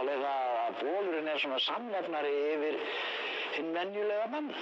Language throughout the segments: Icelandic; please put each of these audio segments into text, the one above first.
málið það að bólurinn er svona samvefnari yfir hinn venjulega mann.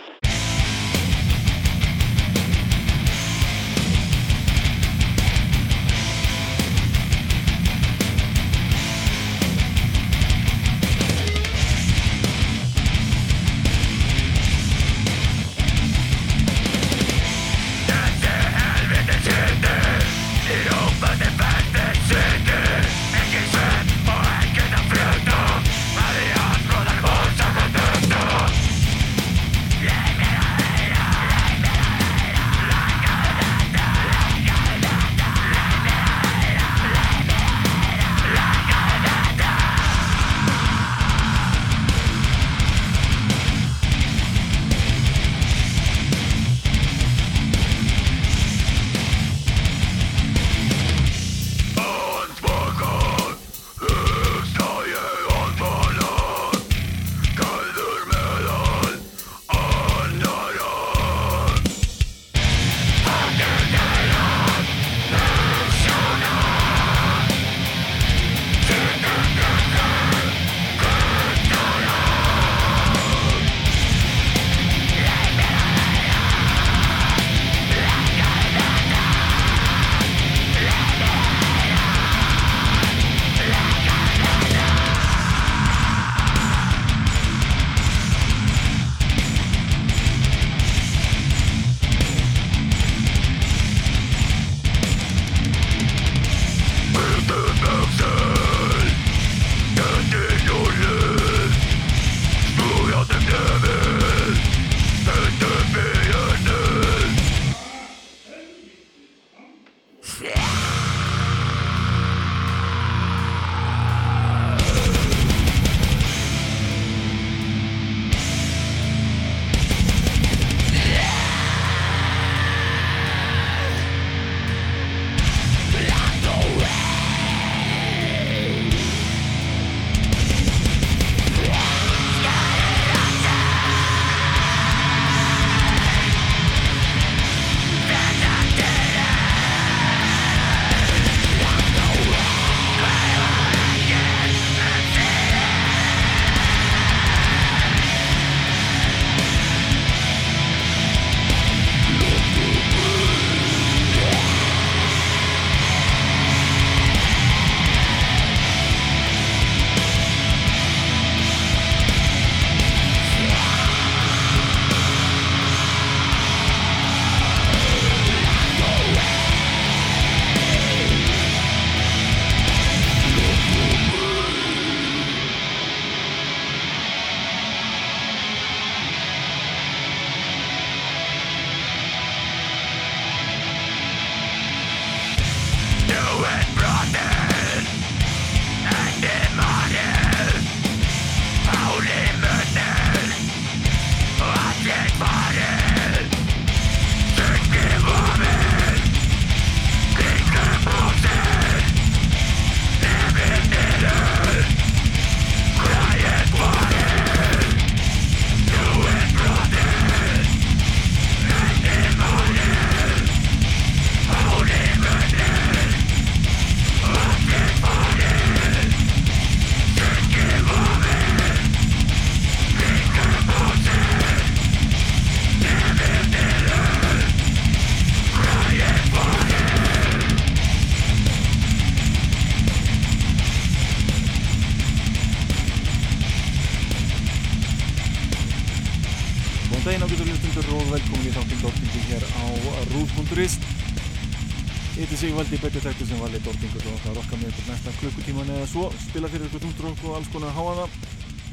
Og alls konar háaða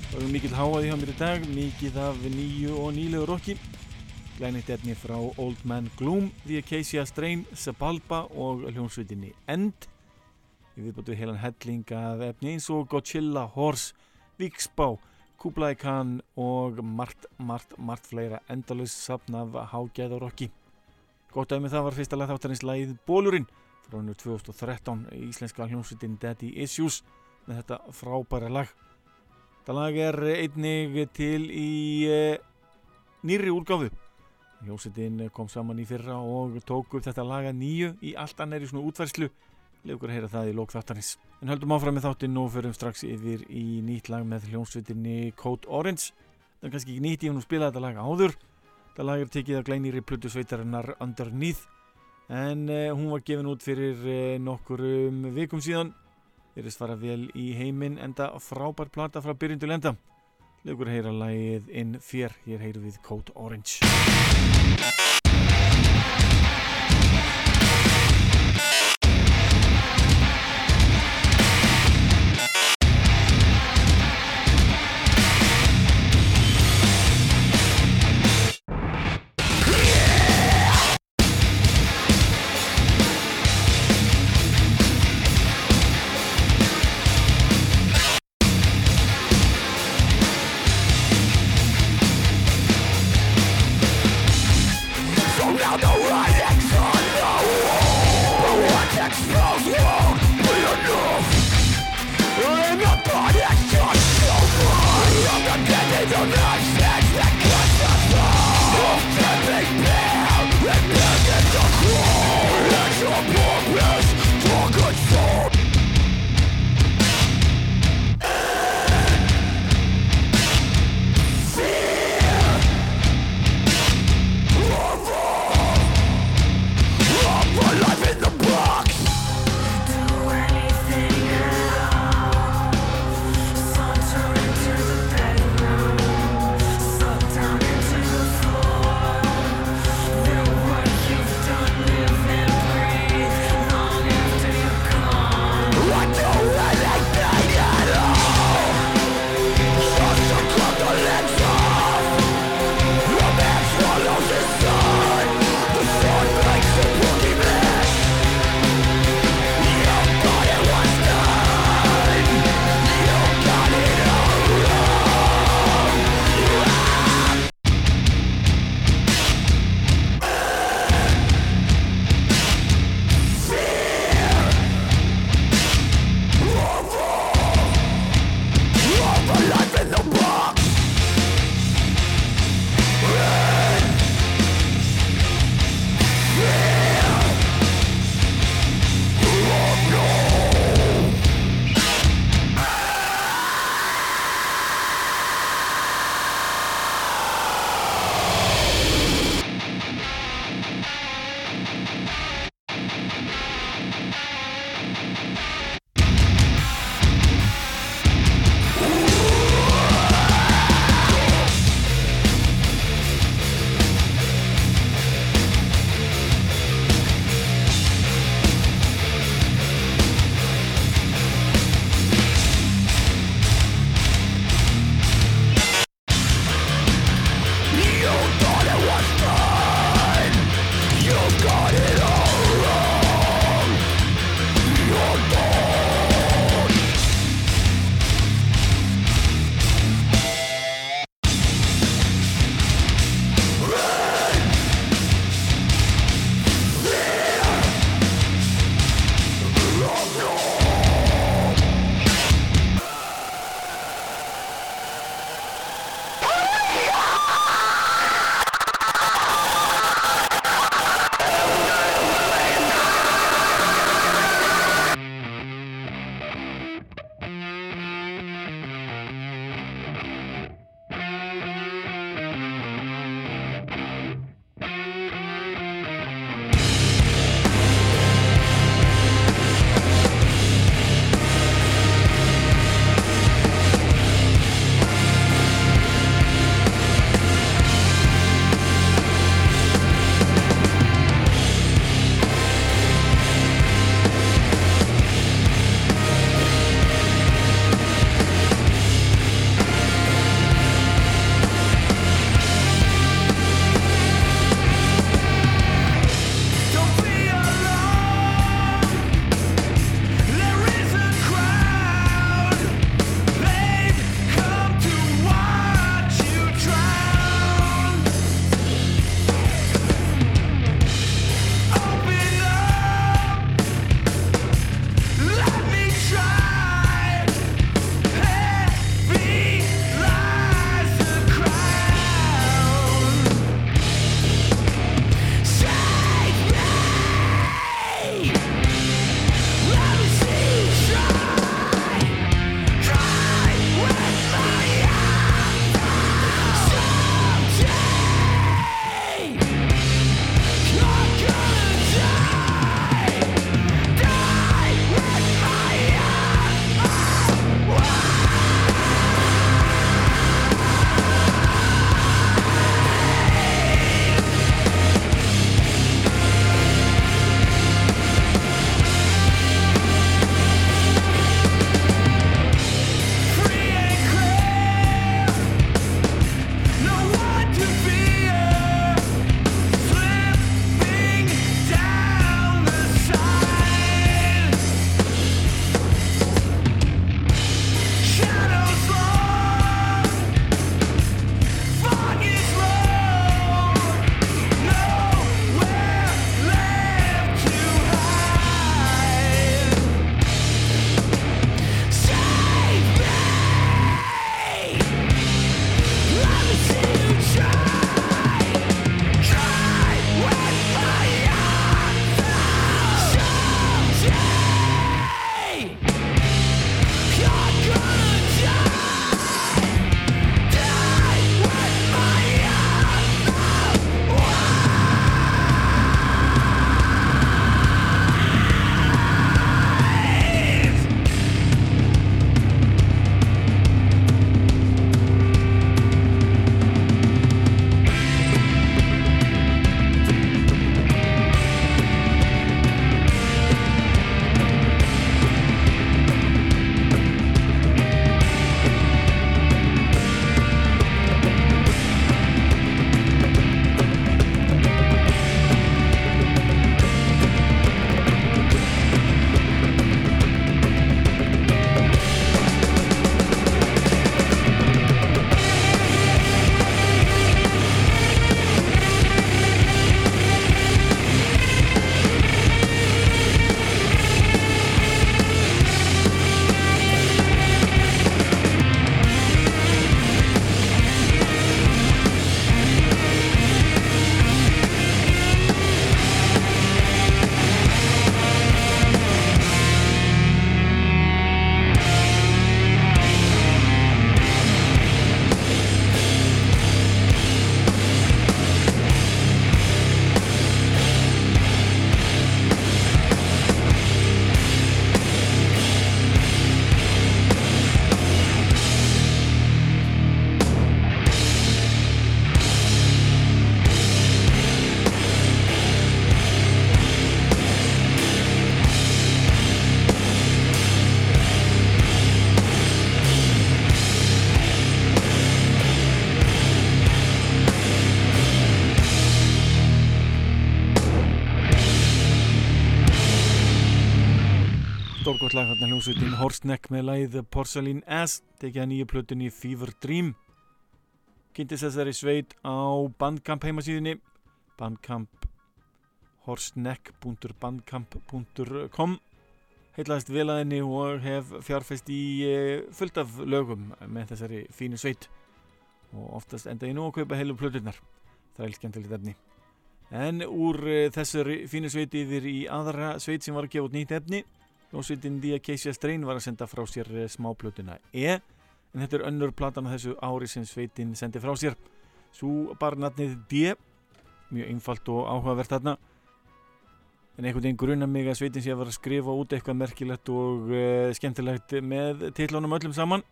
Það er mikil háaði hjá mér í dag mikið af nýju og nýlegu rokki. Glænit etni frá Old Man Gloom The Acacia Strain, Sebalba og hljómsveitinni End. Við viðbúttum heilan helling af efni eins og Godzilla, Horse, Víksbá Kublai Khan og margt, margt, margt fleira endalus sapn af hágæð og rocki. Gótt af mig það var fyrsta lag þáttarins lagið Bólurinn frá hannu 2013 íslenska hljómsveitin Daddy Issues með þetta frábæra lag. Þetta lag er einnig til í e, nýri úrgáfu. Hljómsveitin kom saman í fyrra og tók upp þetta lag að nýju í allt annari svona útværslu Legur að heyra það í lók þáttarins. En höldum áfram með þáttinn og förum strax yfir í nýtt lag með hljómsveitinni Code Orange. Það er kannski ekki nýtt, ég hef nú spilað þetta lag áður. Þetta lag er tekið af glænýri plötu sveitarinnar Underneath. En uh, hún var gefin út fyrir uh, nokkur um vikum síðan. Þeirist fara vel í heiminn enda frábær plata frá byrjun til enda. Legur að heyra lagið In Fear. Hér heyru við Code Orange. Lag þarna hljómsveitin Horsneck með læð Porcelain S tekið að nýju plötunni Fever Dream. Kynntist þessari sveit á bandkamp heimasíðinni bandkamp horsneck.bandkamp.com heitlaðist vel að henni og hef fjárfæst í eh, fullt af lögum með þessari fínu sveit. Og oftast enda ég nú að kaupa heilu plöturnar. Það er skemmtilegt efni. En úr uh, þessari fínu sveit yfir í aðra sveit sem var að gefa út nýtt efni Ljónsveitin The Acacia Strain var að senda frá sér uh, smáplötuna E en þetta er önnur platan á þessu ári sem sveitin sendi frá sér. Svo bara natnið D mjög einfalt og áhugavert þarna. En einhvern veginn grunna mig að sveitin sé að vera að skrifa út eitthvað merkilegt og uh, skemmtilegt með titlunum öllum saman.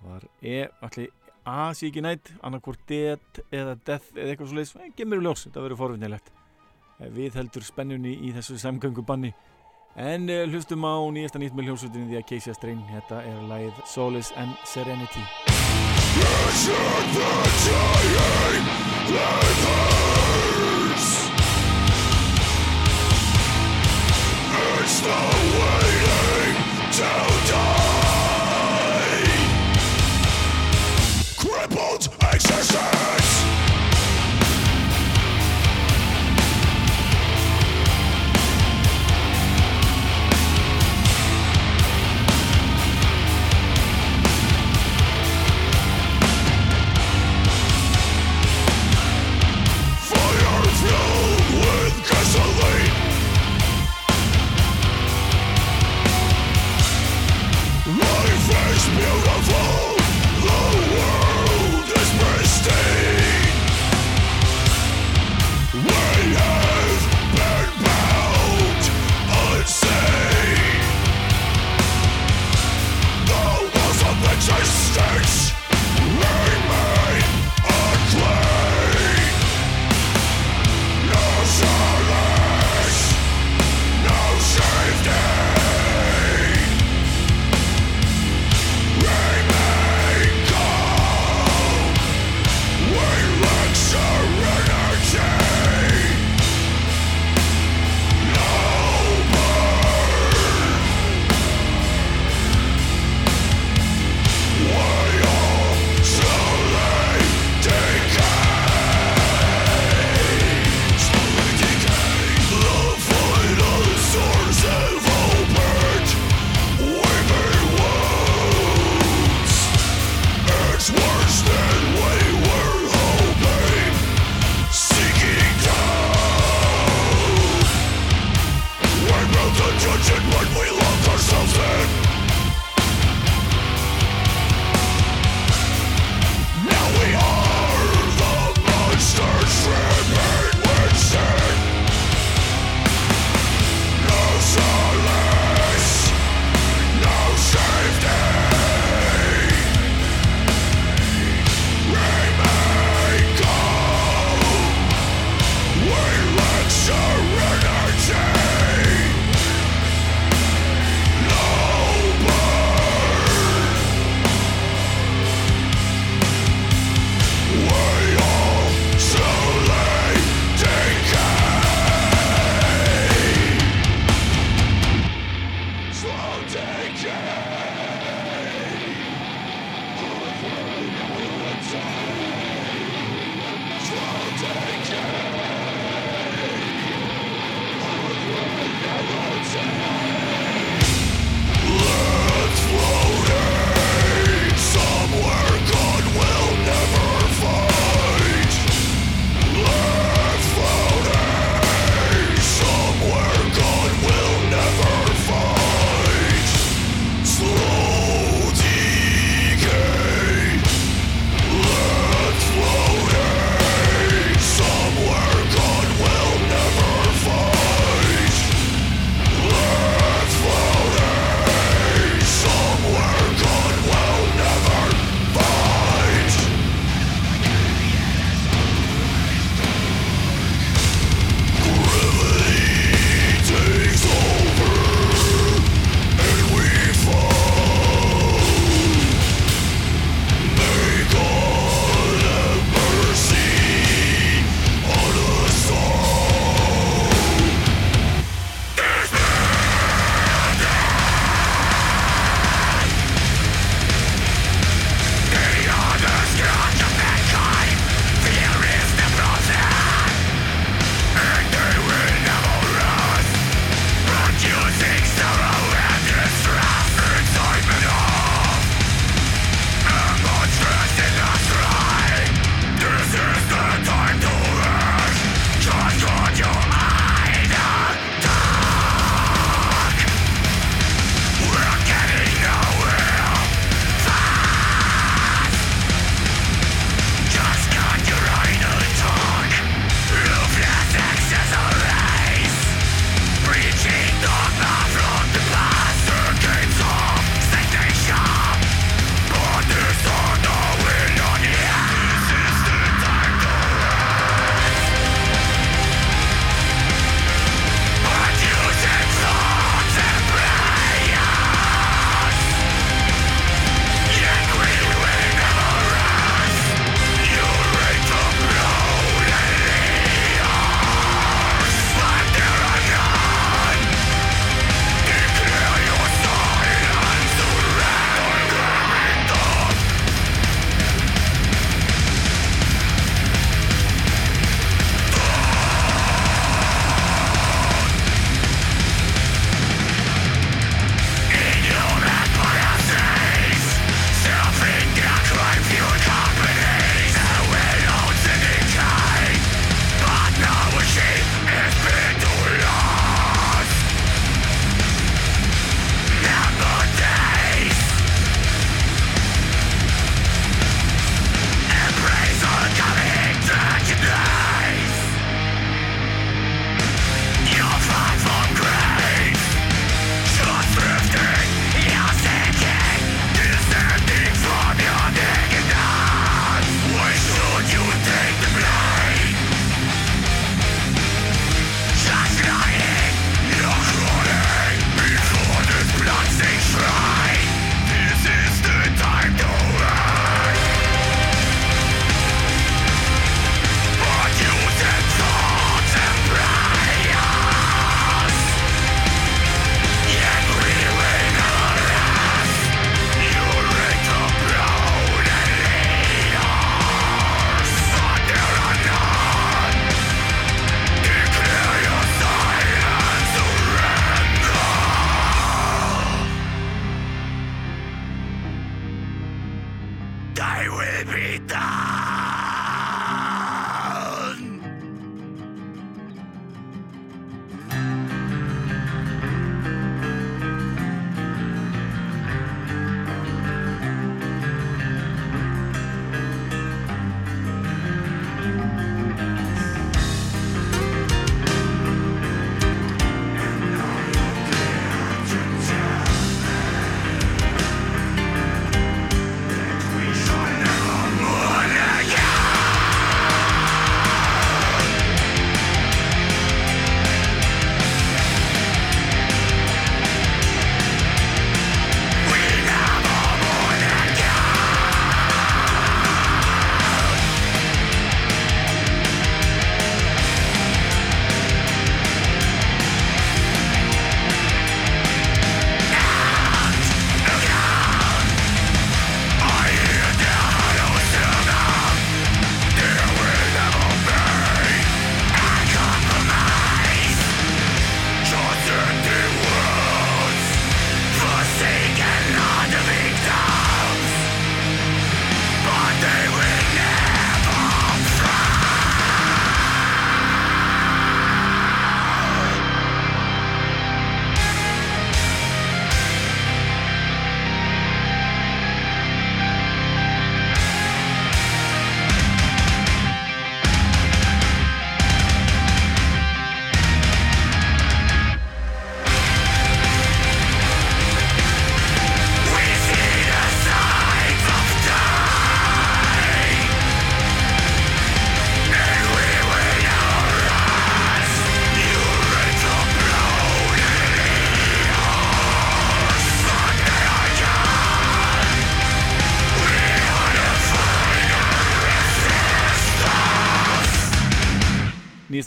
Það var E allir A sé ekki nætt, annarkvort Death eða Death eða eitthvað svo leiðis, gemur í ljós, þetta verður forvinnilegt við heldur spennunni í þessu samgöngu banni en uh, hlustum á nýjasta nýtt með hljómsveitinni því að Casey Strain, þetta er læð Solace and Serenity It's the waiting to die Crippled existence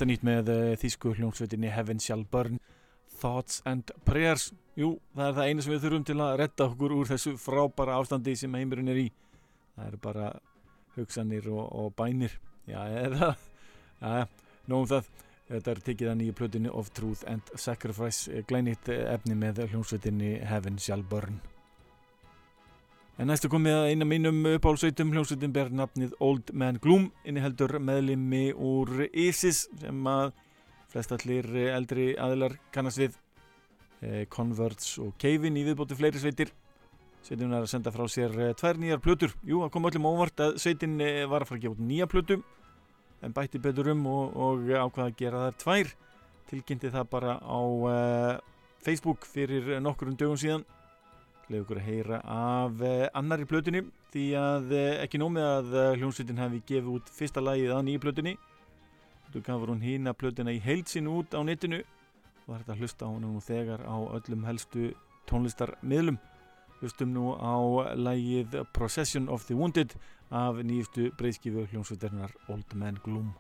nýjasta nýtt með uh, þýsku hljómsveitinni Heaven Shall Burn Thoughts and Prayers. Jú, það er það eina sem við þurfum til að redda okkur úr þessu frábæra ástandi sem heimurinn er í. Það eru bara hugsanir og, og bænir. Já, eða já, nógum það. Þetta er tekið að nýju plötunni of Truth and Sacrifice glænýtt efni með hljómsveitinni Heaven Shall Burn En næstu komið að eina mínum uppáhaldsveitum hljómsveitin ber nafnið Old Man Gloom inni heldur meðlimi úr ISIS sem að flestallir eldri aðilar kannast við. Eh, Converts og Cave-in í viðbóti fleiri sveitir. Sveitin er að senda frá sér eh, tvær nýjar plötur. Jú, það kom öllum óvart að sveitin eh, var að fara að gefa út nýja plötu. En bætti betur um og, og ákvaða að gera þær tvær. Tilkynnti það bara á eh, Facebook fyrir nokkur um dögum síðan leið okkur að heyra af uh, annari plötunni því að uh, ekki nómið að uh, hljómsveitin hafi gefið út fyrsta lagið að nýju plötunni þú gafur hún hína plötuna í heilsin út á netinu. Og þetta hlusta á hún nú þegar á öllum helstu tónlistarmiðlum. Hlustum nú á lagið Procession of the Wounded af nýjustu breyðskifu hljómsveitarnar Old Man Gloom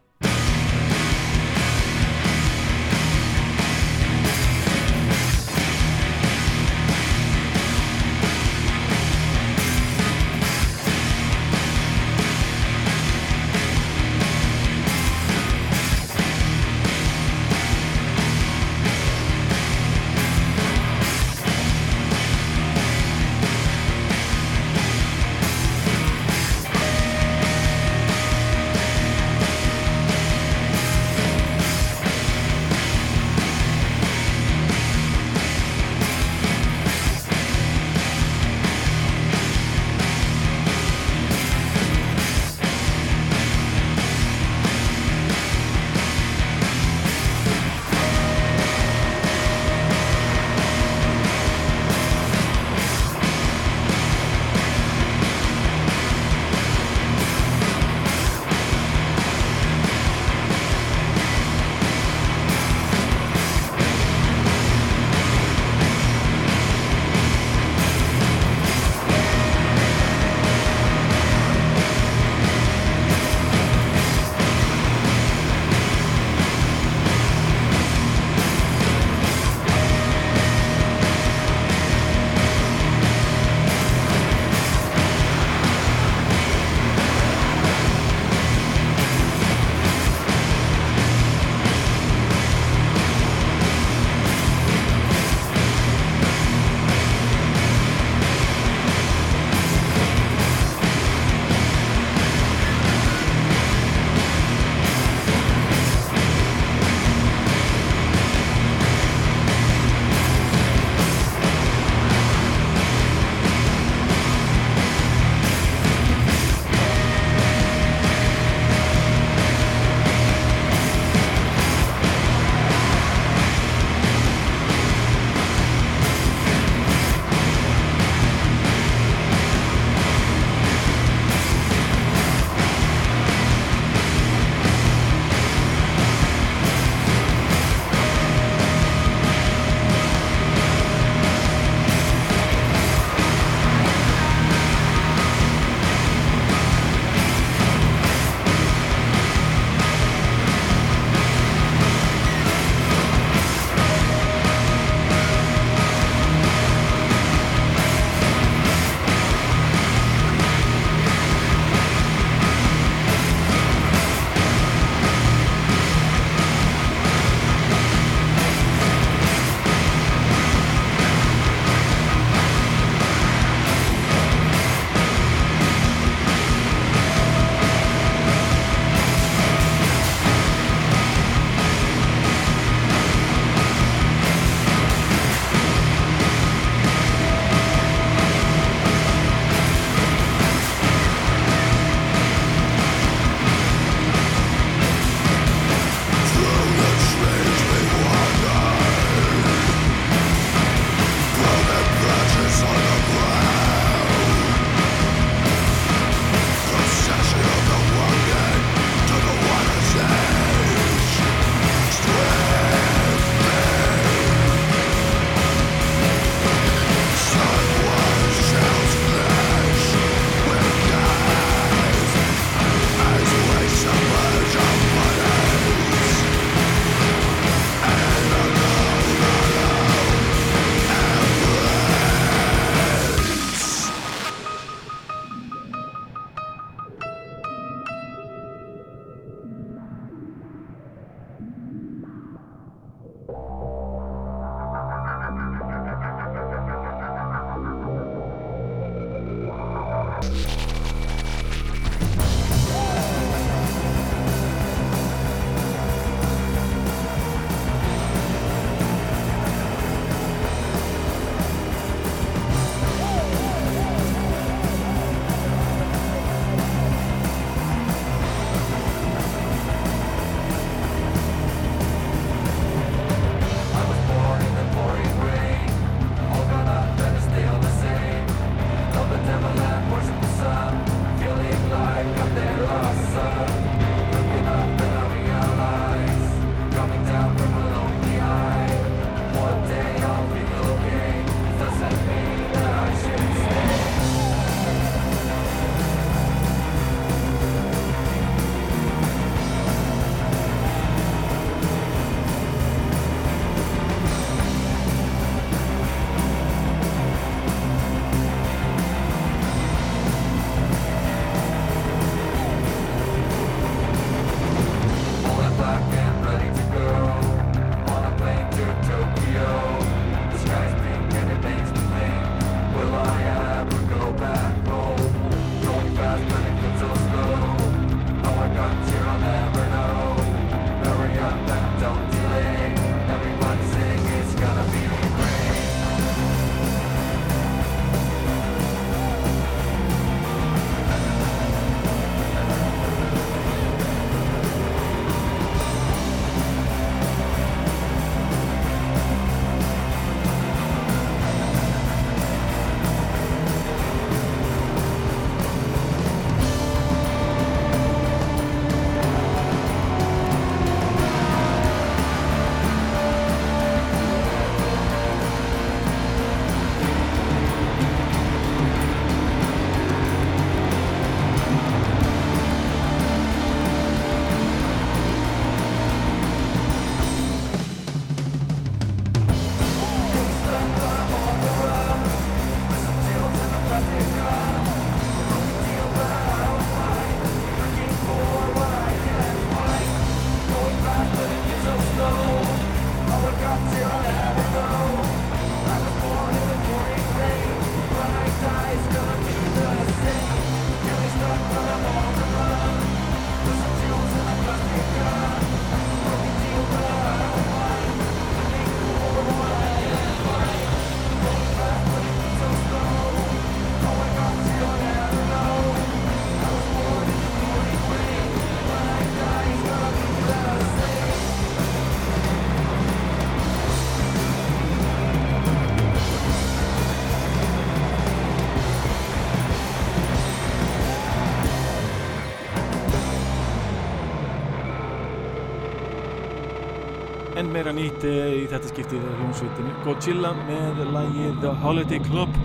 meira nýtt eh, í þetta skiptið hljómsveitinu Godzilla með lægið The Holiday Club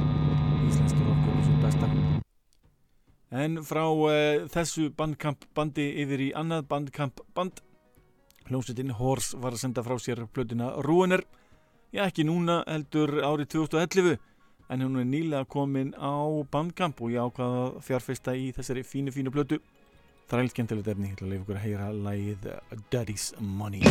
íslenskur okkur þessu besta. En frá uh, þessu bandkamp bandi yfir í annað bandkamp band. Hljómsveitin Horse var að senda frá sér plötuna Ruiner. Já ekki núna heldur árið 2011 en hún er nýlega komin á bandkamp og ég ákvaða fjárfesta í þessari fínu fínu plötu Það er alveg skemmtilegt efni, ég ætla að leiða ykkur að heyra lægið Daddy's Money.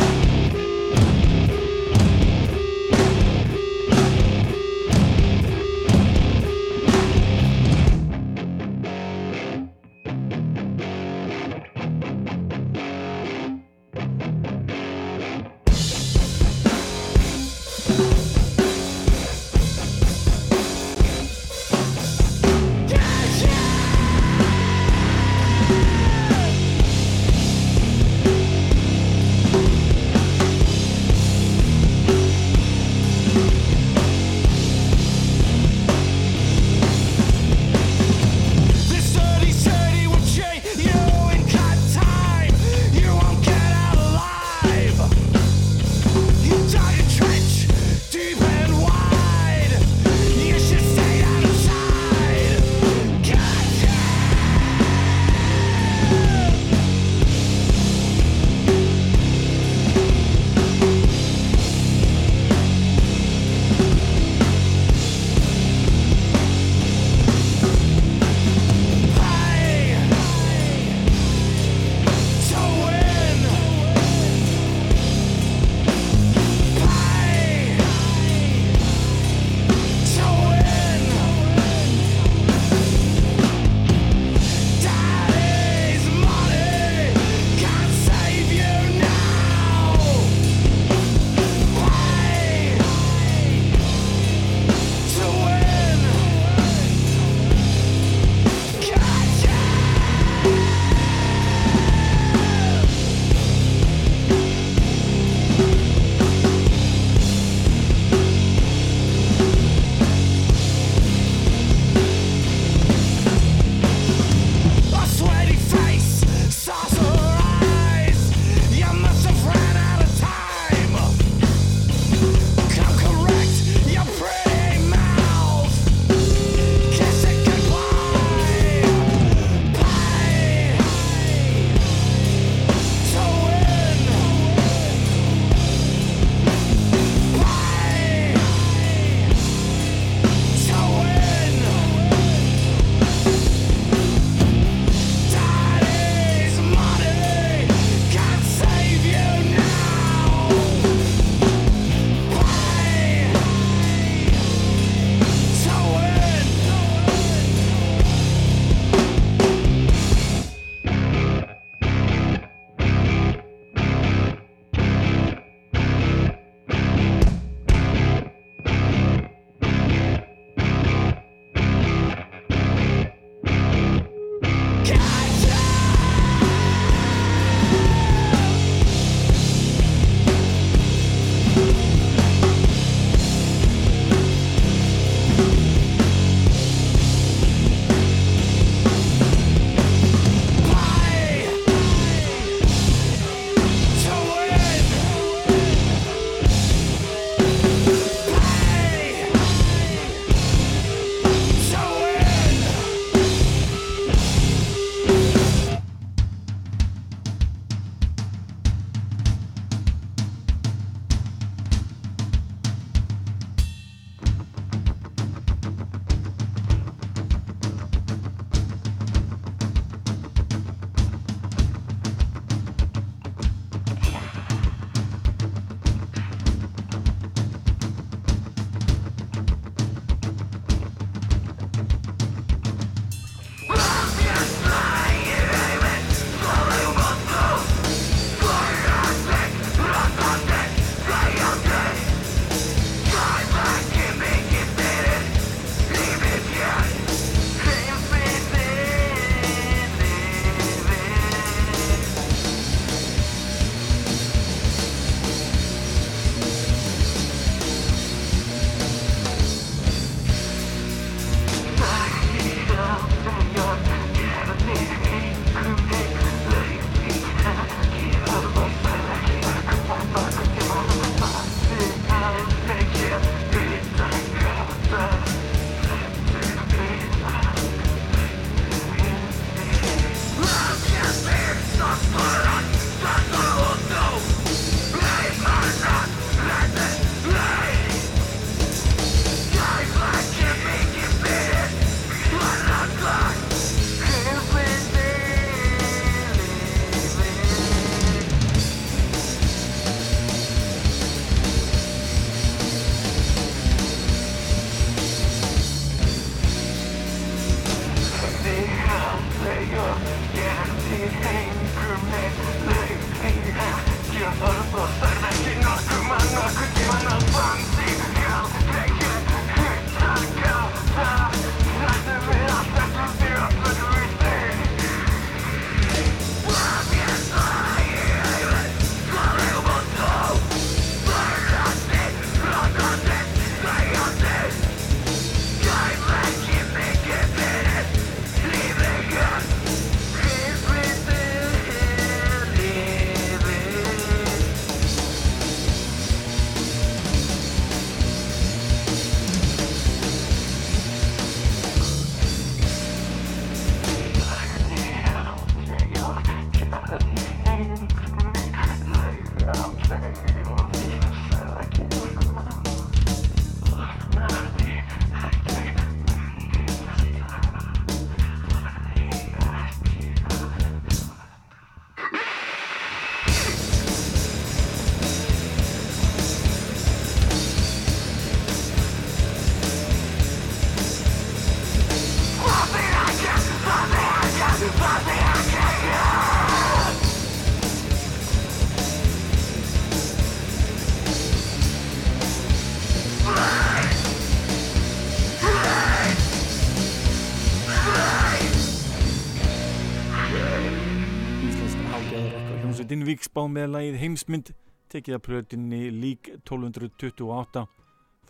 Víksbá með lagið Heimsmynd tekið að plötinni Lík 1228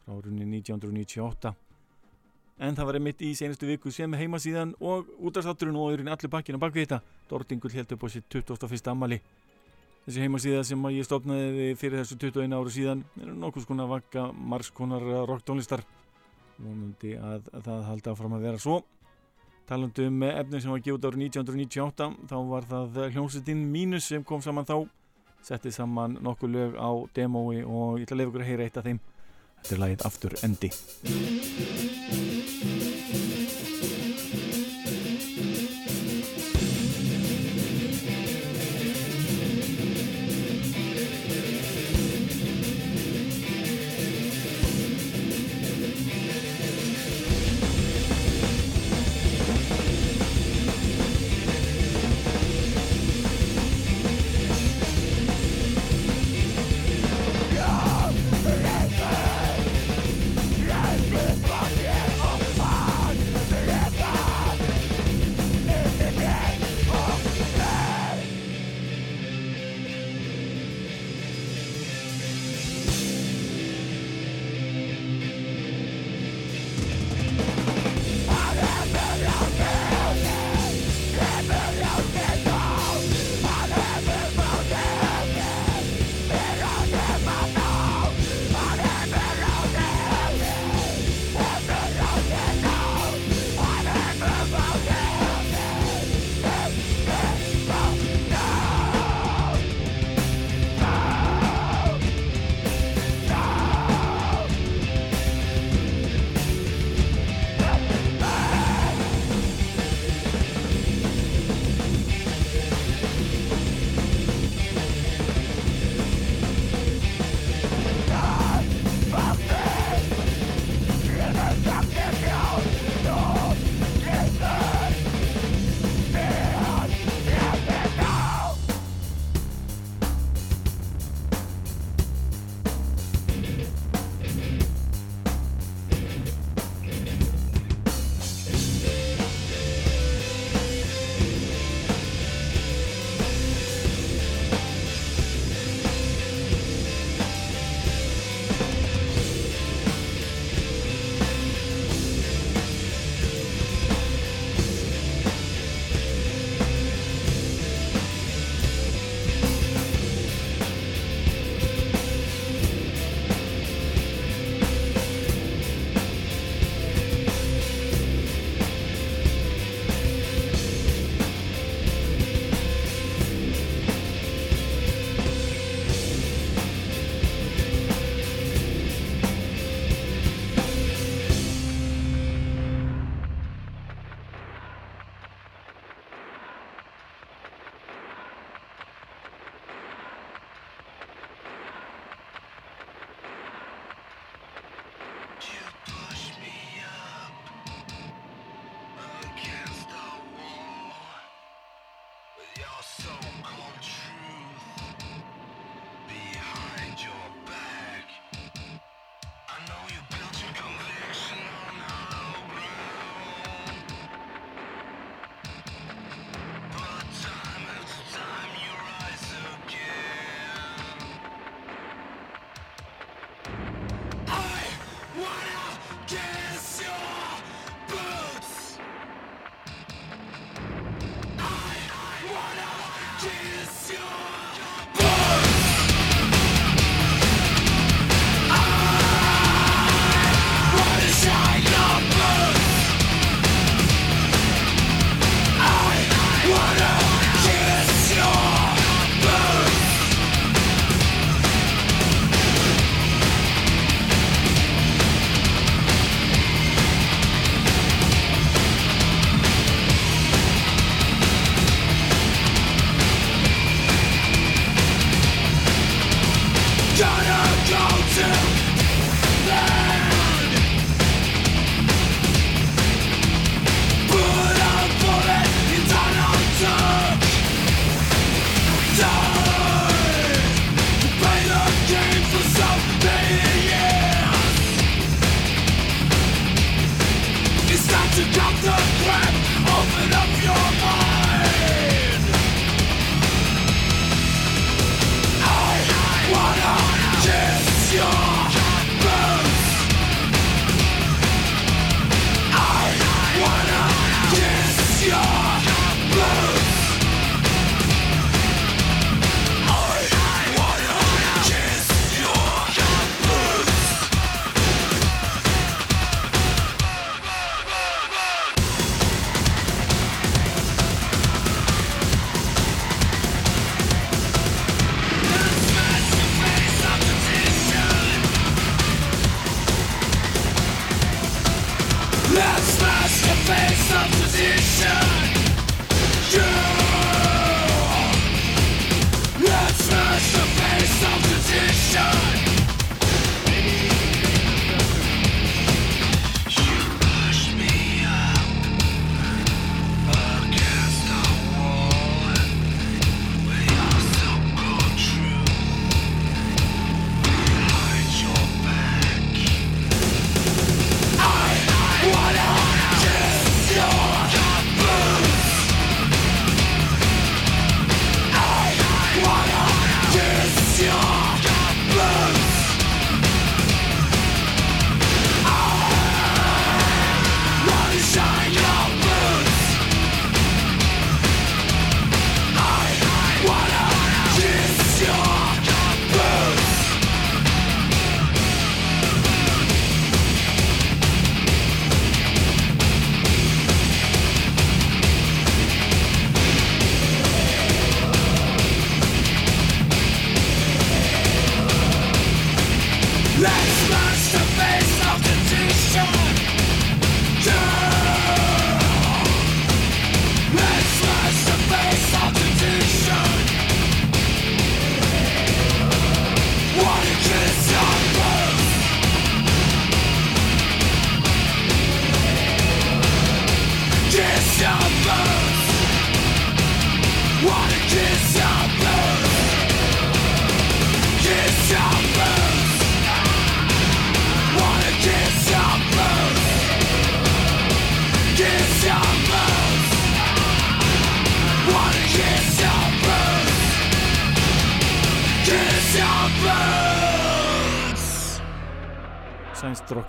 frá runni 1998 en það var einmitt í senastu viku sem heimasíðan og útastátturinn og öðrun allir bakkina bak við þetta. Dortingull held upp á sitt 21. ammali þessi heimasíða sem ég stopnaði fyrir þessu 21 áru síðan er nokkuð skona vakka margskonar rocktónlistar. Vonandi að, að það haldi áfram að vera svo talandu um efni sem var gjóð árið 1998 þá var það hljómsveitinn Mínus sem kom saman þá settið saman nokkuð lög á demói og ég ætla að lefa ykkur að heyra eitt af þeim. Þetta er lagið Aftur Endi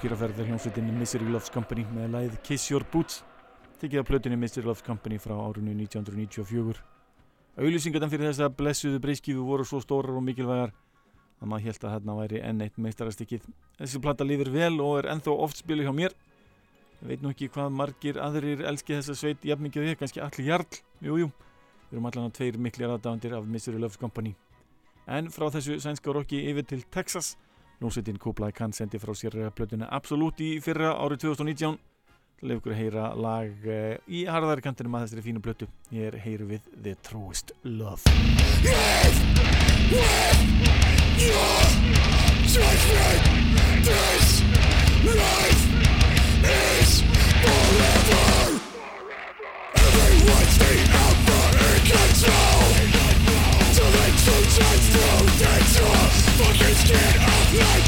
Að ferða hljómsveitinni Misery Loves Company með læð Kiss Your Boots. Tekið af plötunni Misery Loves Company frá árunni 1994 Auðlýsingarna fyrir þessa blessuðu breyskífu voru svo stórar og mikilvægar að maður held að hérna væri enn eitt meistarastykkið Þessi platta lífur vel og er ennþá oft spilu hjá mér. Ég veit nú ekki hvað margir aðrir elski þessa sveit jafnmikið við, kannski allir jarl. Jújú, við erum allan á tveir mikli aðdáðandir af Misery Loves Company. En frá þessu sænska rocki yfir til Texas Núsitinn Kublai Khan sendi frá sér blötuna Absolut í fyrra árið 2019 Leif ykkur að heyra lag uh, í harðari kantinum að þessari fínu blötu Ég er heyru við The Truest Love. Live with your judgment This life is forever Everyone's the alpha in control the truth shines through the door Fucking skin of life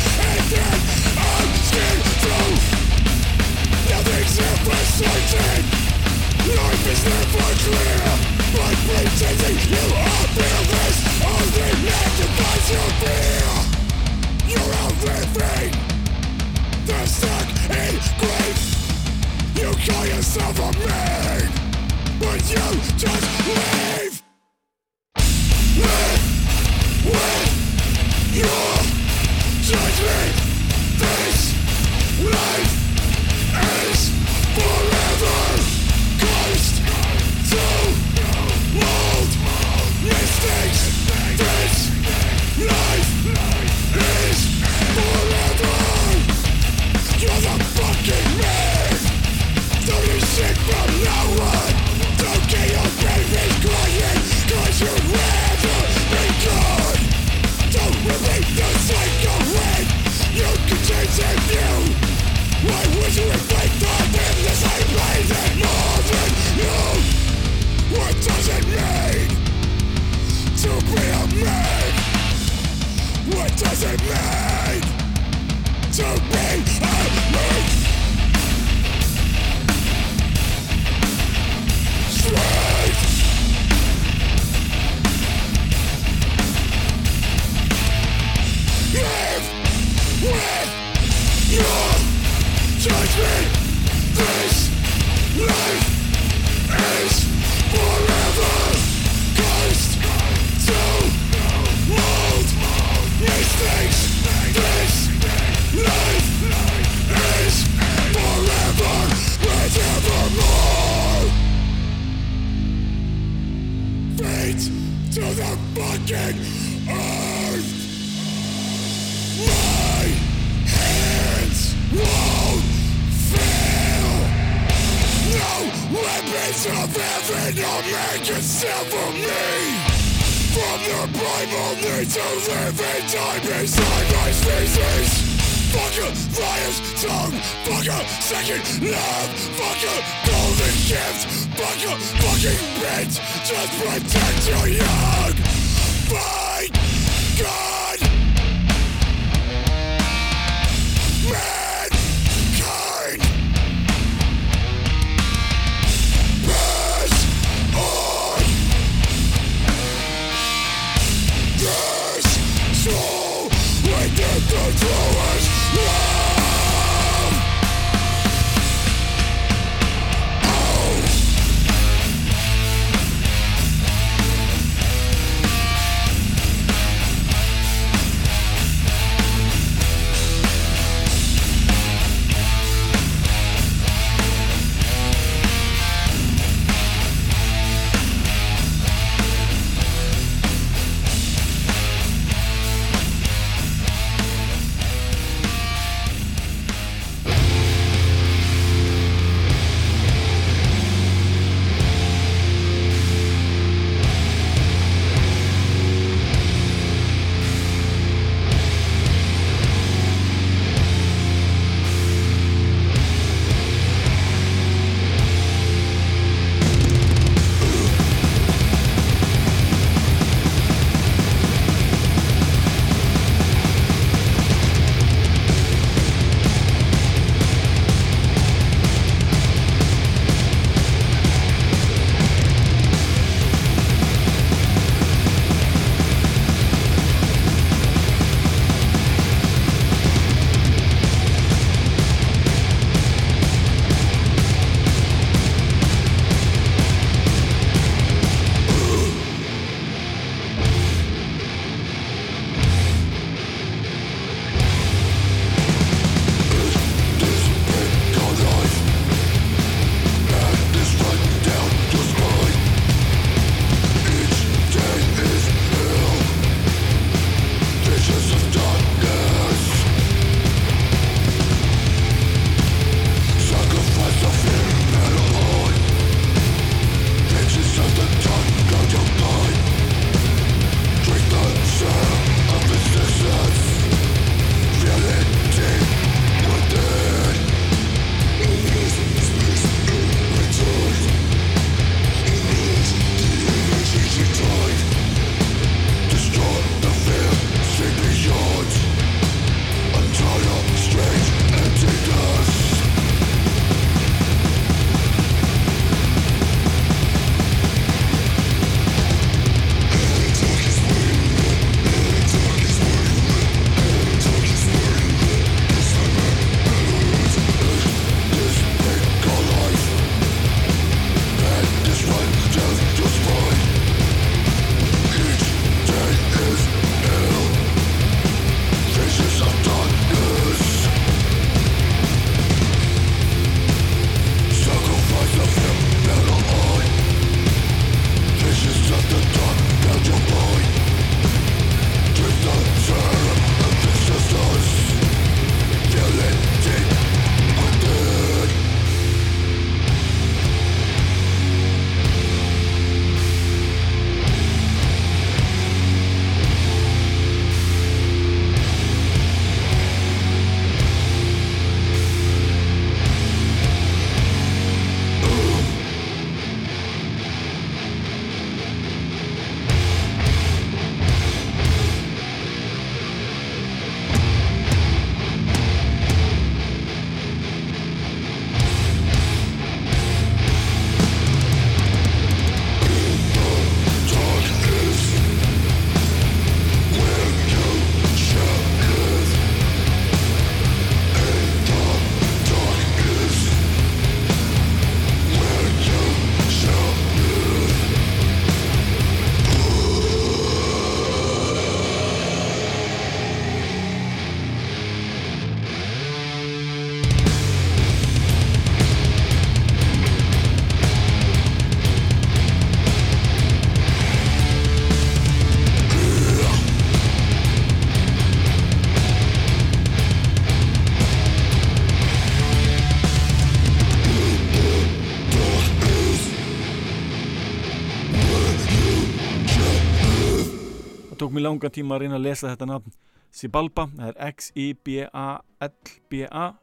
tók mér langa tíma að reyna að lesa þetta nafn. Sibalba, það er X-I-B-A-L-B-A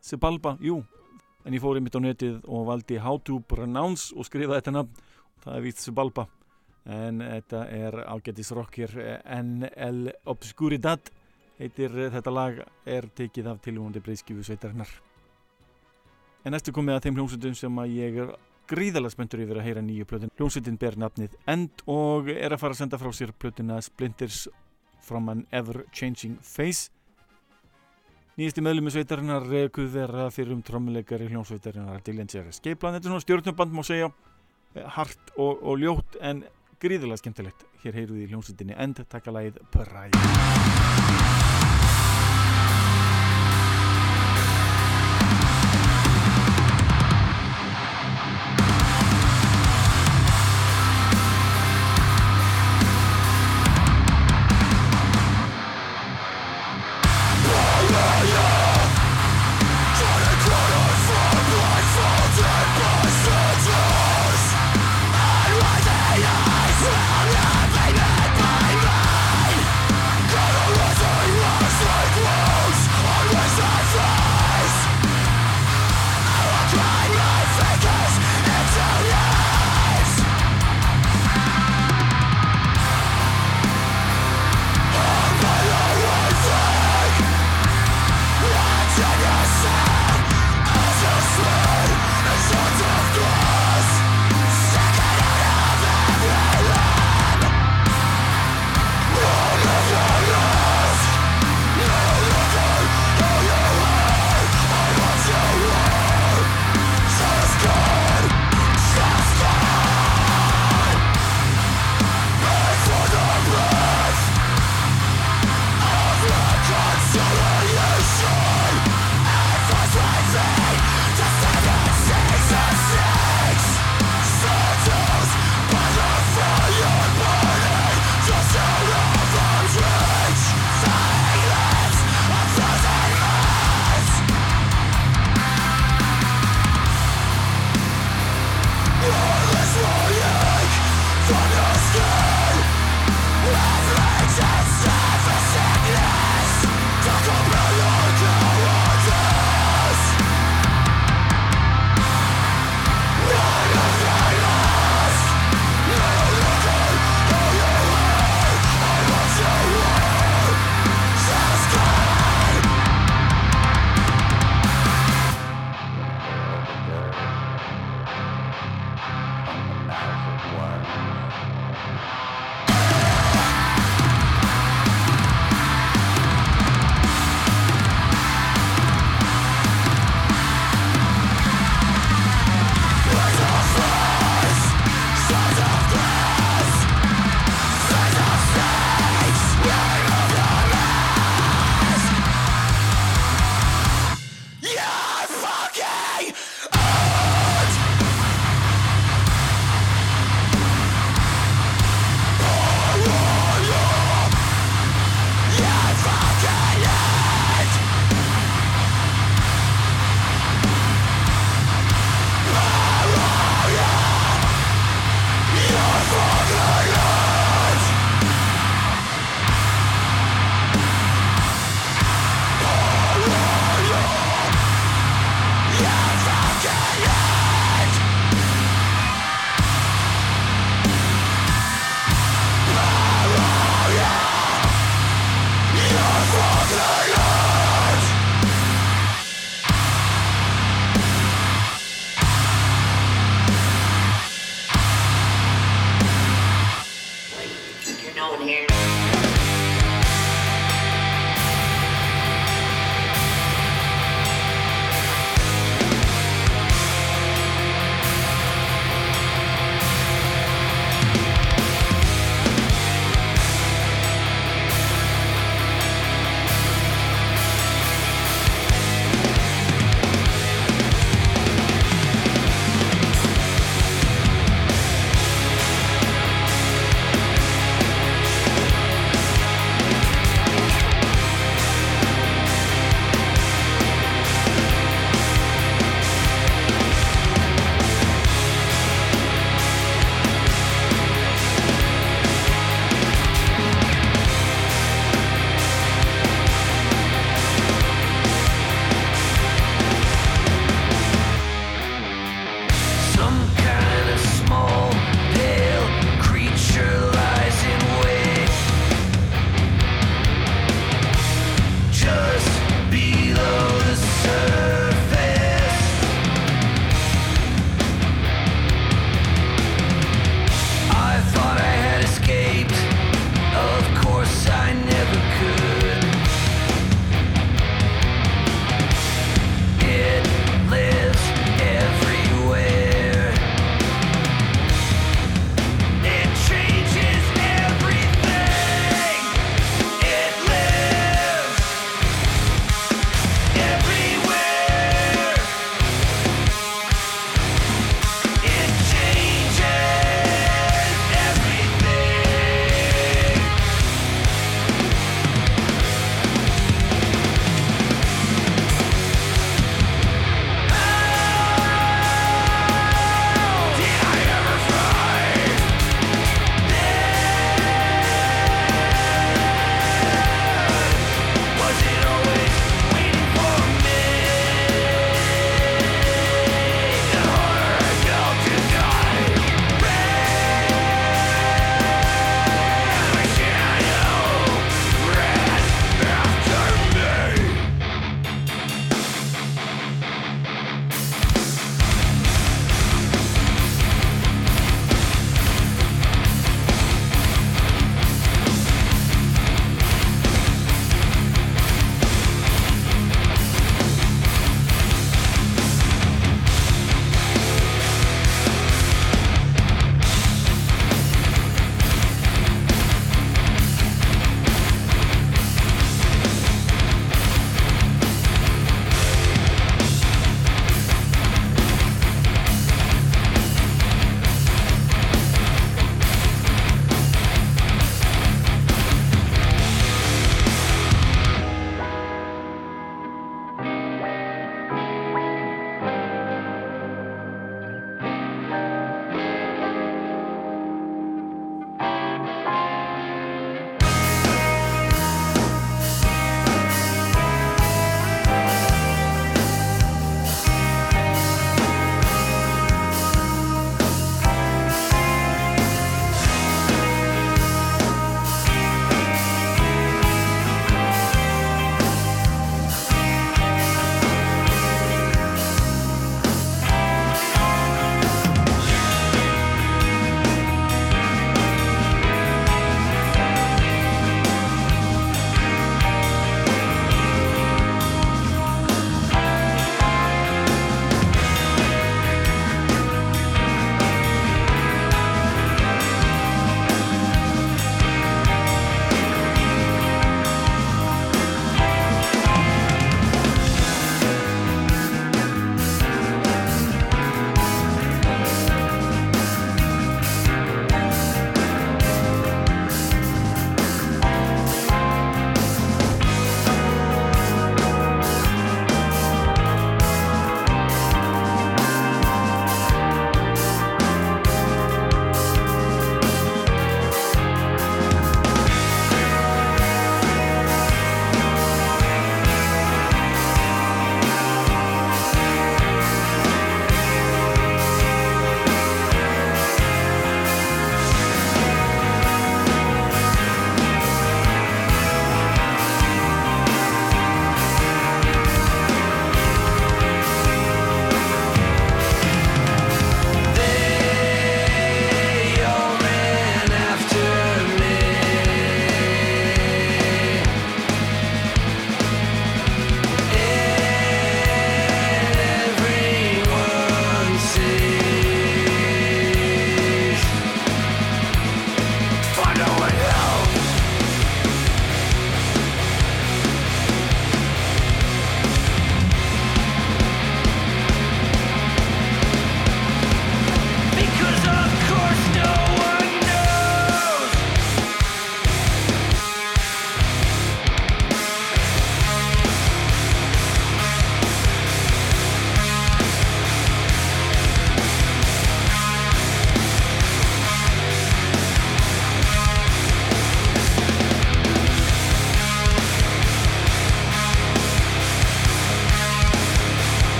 Sibalba, jú. En ég fór einmitt á netið og valdi How to Pronounce og skrifa þetta nafn. Það er vítt Sibalba. En þetta er ágættis rockir NL Obscuridad heitir þetta lag er tekið af tilvóndi breyðskifu sveitarinnar. En næstu komið að þeim hljómsveitum sem að ég er gríðalega spöntur yfir að heyra nýju plötun hljómsveitin ber nafnið End og er að fara að senda frá sér plötuna Splinters from an ever-changing face. Nýjasti meðlumi sveitarinnar kuð vera fyrir um trommuleikari hljómsveitarinnar Dillinger Skeiplan, þetta er svona stjórnuband má segja hart og, og ljótt en gríðilega skemmtilegt. Hér heyruði í hljómsveitinni End taka lagið Pride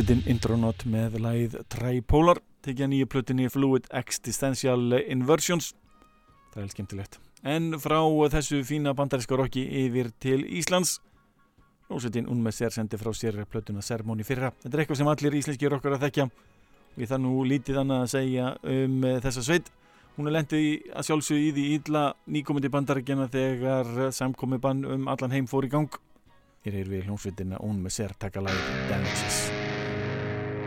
hljómsveitin Intronaut með læð Tripolar. Tekja nýju plötinni Fluid Existential Inversions. Það er helt skemmtilegt. En frá þessu fína bandaríska rocki yfir til Íslands. Hljómsveitin Unmeser sendi frá sér plötuna Sermóni fyrra. Þetta er eitthvað sem allir íslenski rockar að þekkja. Og ég þarf nú lítið annað að segja um þessa sveit. Hún er lendið að sjálfsögðu í því ídla nýkomandi bandaríkjana þegar samkomi bann um allan heim fór í gang. Hér er við hljómsveitina sér taka lagi Damages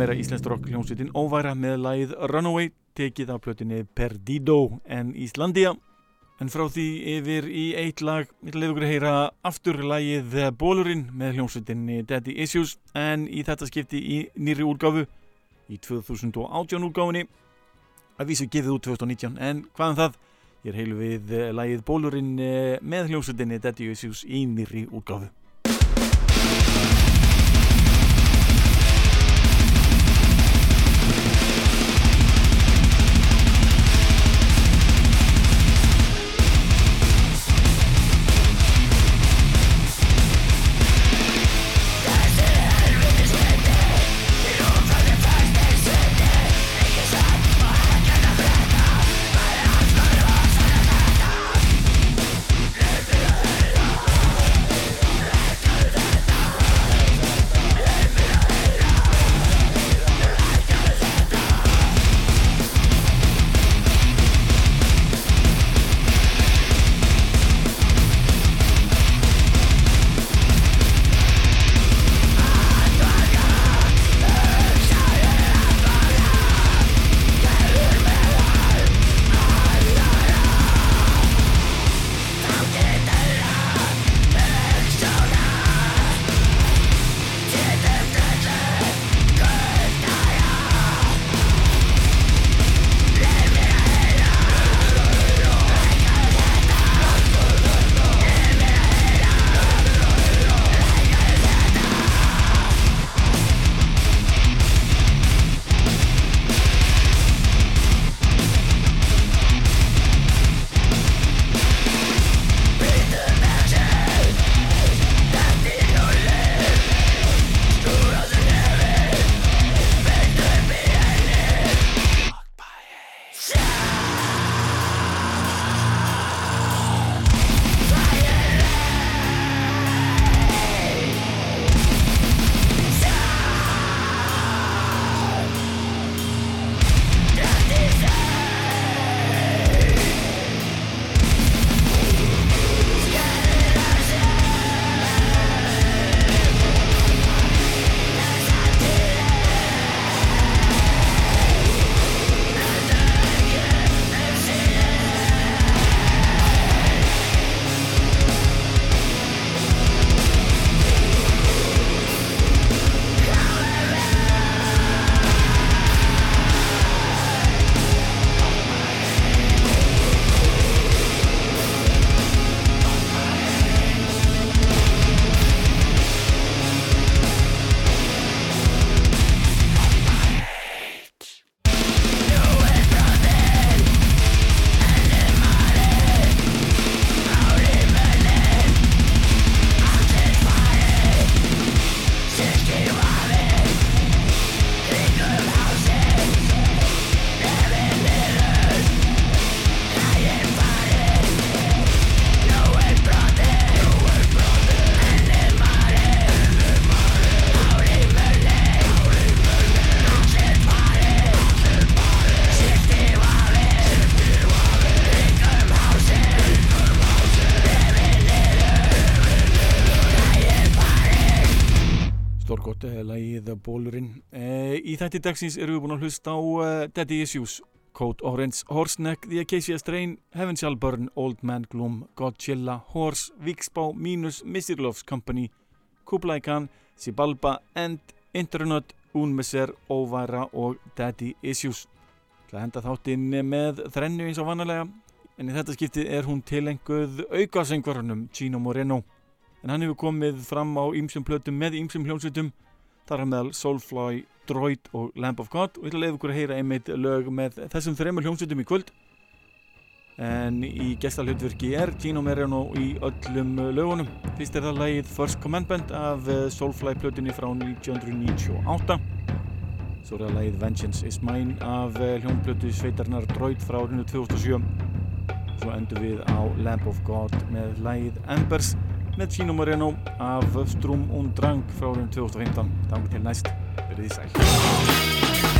meira íslenskt rock hljómsveitin óværa með lagið Runaway tekið af plötinni Perdido en Íslandia. En frá því yfir í eitt lag ég leði okkur að heyra aftur lagið Bólurinn með hljómsveitinni Daddy Issues. En í þetta skipti í nýri úrgáfu í 2018 úrgáfinni að vísu gefið út 2019 en hvaðan það? Ég er heilu við lagið Bólurinn með hljómsveitinni Daddy Issues í nýri úrgáfu þætti dagsins eru við búin að hlusta á uh, Daddy Issues, Code Orange, Horseneck, The Acacia Strain, Heaven Shall Burn, Old Man Gloom, Godzilla, Horse, Víksbá, Minus, Mr. Loves Company, Kublai Khan, Sibalba, End, Internet, Unmeser, Óværa og Daddy Issues. Það henda þáttinn með þrennu eins og vannalega, en í þetta skipti er hún tilenguð aukasengvarunum Gino Moreno. En hann hefur komið fram á ýmsum plötum með ýmsum hljómsveitum, þar er meðal Soulfly, Droid og Lamb of God. Og ég ætla að leiða ykkur að heyra einmitt lög með þessum þreymur hljómsveitum í kvöld. En í gestalhjöldverki er Gino Mariano í öllum lögunum. Fyrst er það lægið First Commandment af eh, Soulfly plötunni frá 1998 svo er það lægið Vengeance is Mine af eh, hljómblötu sveitarnar Droid frá 2007 svo endur við á Lamb of God með lægið Embers með Gino Moreno af Strum und Drang frá 2015 Dank til næst verið í sæl